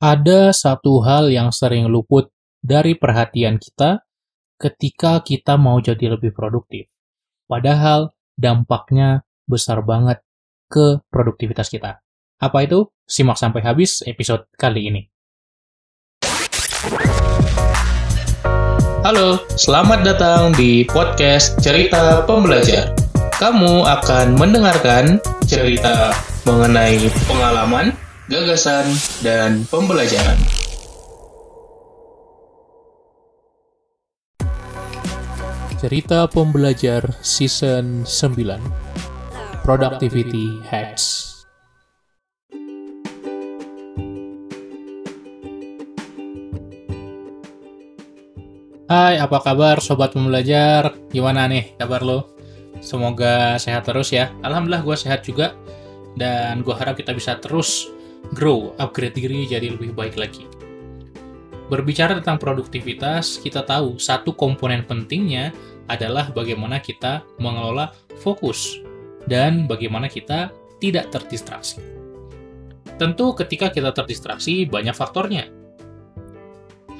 Ada satu hal yang sering luput dari perhatian kita ketika kita mau jadi lebih produktif. Padahal dampaknya besar banget ke produktivitas kita. Apa itu? Simak sampai habis episode kali ini. Halo, selamat datang di podcast Cerita Pembelajar. Kamu akan mendengarkan cerita mengenai pengalaman, gagasan, dan pembelajaran. Cerita Pembelajar Season 9 Productivity Hacks Hai, apa kabar Sobat Pembelajar? Gimana nih kabar lo? Semoga sehat terus ya. Alhamdulillah gue sehat juga. Dan gue harap kita bisa terus grow, upgrade diri jadi lebih baik lagi. Berbicara tentang produktivitas, kita tahu satu komponen pentingnya adalah bagaimana kita mengelola fokus dan bagaimana kita tidak terdistraksi. Tentu ketika kita terdistraksi banyak faktornya.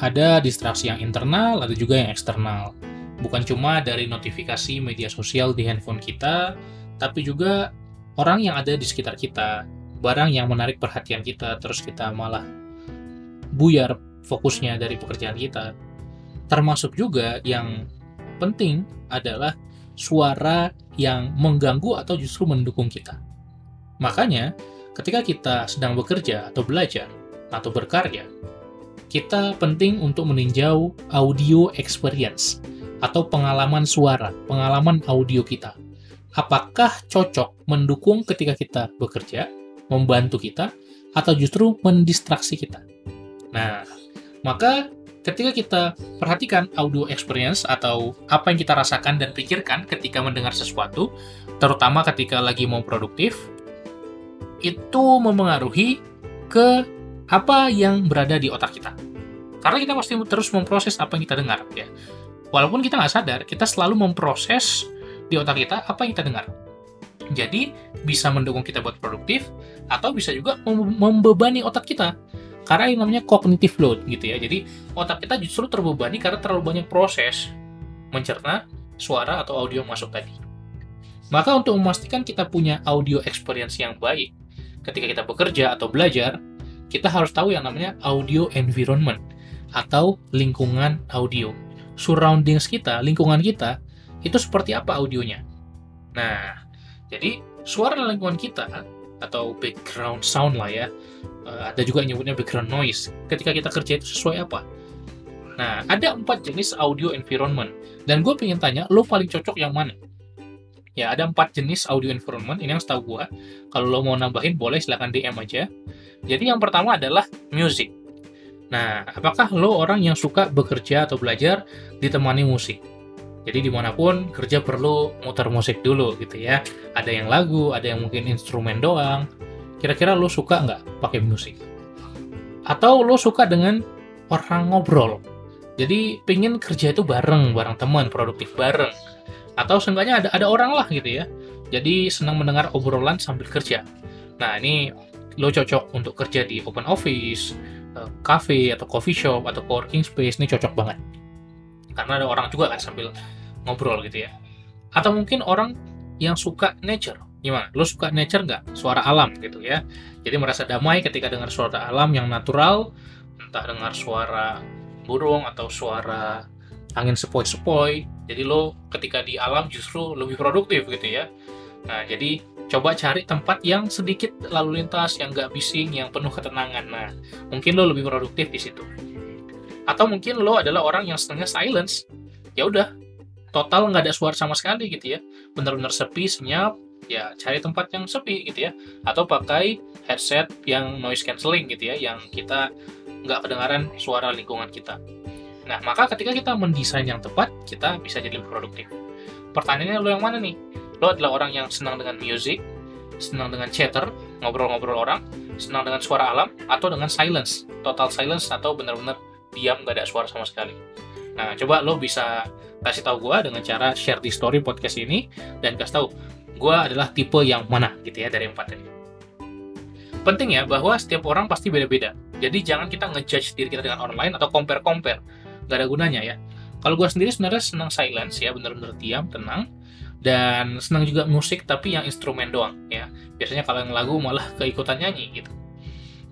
Ada distraksi yang internal, ada juga yang eksternal. Bukan cuma dari notifikasi media sosial di handphone kita, tapi juga orang yang ada di sekitar kita, barang yang menarik perhatian kita, terus kita malah buyar fokusnya dari pekerjaan kita. Termasuk juga yang penting adalah suara yang mengganggu atau justru mendukung kita. Makanya, ketika kita sedang bekerja atau belajar atau berkarya, kita penting untuk meninjau audio experience atau pengalaman suara, pengalaman audio kita. Apakah cocok mendukung ketika kita bekerja, membantu kita, atau justru mendistraksi kita? Nah, maka ketika kita perhatikan audio experience atau apa yang kita rasakan dan pikirkan ketika mendengar sesuatu, terutama ketika lagi mau produktif, itu mempengaruhi ke apa yang berada di otak kita. Karena kita pasti terus memproses apa yang kita dengar, ya. Walaupun kita nggak sadar, kita selalu memproses di otak kita apa yang kita dengar. Jadi, bisa mendukung kita buat produktif, atau bisa juga membebani otak kita karena yang namanya cognitive load gitu ya. Jadi otak kita justru terbebani karena terlalu banyak proses mencerna suara atau audio masuk tadi. Maka untuk memastikan kita punya audio experience yang baik ketika kita bekerja atau belajar, kita harus tahu yang namanya audio environment atau lingkungan audio. Surroundings kita, lingkungan kita, itu seperti apa audionya. Nah, jadi suara lingkungan kita atau background sound lah ya. Uh, ada juga yang nyebutnya background noise. Ketika kita kerja itu sesuai apa? Nah, ada empat jenis audio environment. Dan gue pengen tanya, lo paling cocok yang mana? Ya, ada empat jenis audio environment. Ini yang setahu gue. Kalau lo mau nambahin, boleh silahkan DM aja. Jadi yang pertama adalah music. Nah, apakah lo orang yang suka bekerja atau belajar ditemani musik? Jadi di mana pun kerja perlu muter musik dulu gitu ya. Ada yang lagu, ada yang mungkin instrumen doang. Kira-kira lo suka nggak pakai musik? Atau lo suka dengan orang ngobrol? Jadi pingin kerja itu bareng, bareng teman, produktif bareng. Atau seenggaknya ada ada orang lah gitu ya. Jadi senang mendengar obrolan sambil kerja. Nah ini lo cocok untuk kerja di open office, eh, cafe atau coffee shop atau co-working space ini cocok banget karena ada orang juga kan sambil ngobrol gitu ya. Atau mungkin orang yang suka nature. Gimana? Lo suka nature nggak? Suara alam gitu ya. Jadi merasa damai ketika dengar suara alam yang natural entah dengar suara burung atau suara angin sepoi-sepoi. Jadi lo ketika di alam justru lebih produktif gitu ya. Nah jadi coba cari tempat yang sedikit lalu lintas yang nggak bising yang penuh ketenangan. Nah mungkin lo lebih produktif di situ atau mungkin lo adalah orang yang setengah silence. Ya udah total nggak ada suara sama sekali gitu ya. Benar-benar sepi senyap ya cari tempat yang sepi gitu ya. Atau pakai headset yang noise cancelling gitu ya yang kita nggak kedengaran suara lingkungan kita. Nah maka ketika kita mendesain yang tepat kita bisa jadi lebih produktif. Pertanyaannya lo yang mana nih? Lo adalah orang yang senang dengan music senang dengan chatter ngobrol-ngobrol orang senang dengan suara alam atau dengan silence total silence atau benar-benar diam gak ada suara sama sekali nah coba lo bisa kasih tahu gue dengan cara share di story podcast ini dan kasih tahu gue adalah tipe yang mana gitu ya dari empat ini penting ya bahwa setiap orang pasti beda-beda. Jadi jangan kita ngejudge diri kita dengan online atau compare-compare. Gak ada gunanya ya. Kalau gue sendiri sebenarnya senang silence ya, bener-bener diam, tenang. Dan senang juga musik tapi yang instrumen doang ya. Biasanya kalau yang lagu malah keikutan nyanyi gitu.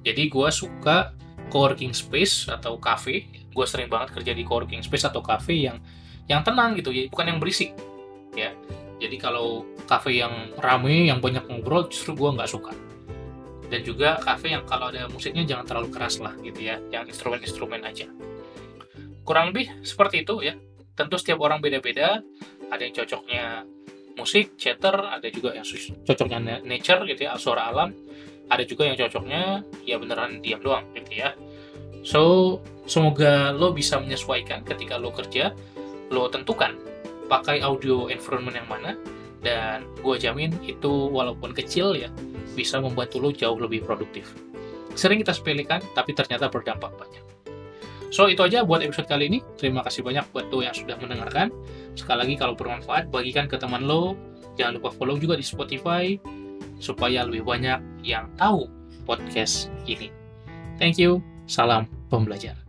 Jadi gue suka coworking space atau cafe. Gue sering banget kerja di coworking space atau cafe yang yang tenang gitu, ya, bukan yang berisik ya. Jadi kalau cafe yang rame, yang banyak ngobrol, justru gue nggak suka. Dan juga cafe yang kalau ada musiknya jangan terlalu keras lah gitu ya. Yang instrumen-instrumen aja. Kurang lebih seperti itu ya. Tentu setiap orang beda-beda. Ada yang cocoknya musik chatter ada juga yang cocoknya nature gitu ya suara alam ada juga yang cocoknya ya beneran diam doang gitu ya so semoga lo bisa menyesuaikan ketika lo kerja lo tentukan pakai audio environment yang mana dan gue jamin itu walaupun kecil ya bisa membantu lo jauh lebih produktif. Sering kita sepelekan, tapi ternyata berdampak banyak. So, itu aja buat episode kali ini. Terima kasih banyak buat lo yang sudah mendengarkan. Sekali lagi, kalau bermanfaat, bagikan ke teman lo. Jangan lupa follow juga di Spotify, supaya lebih banyak yang tahu podcast ini. Thank you. Salam pembelajar.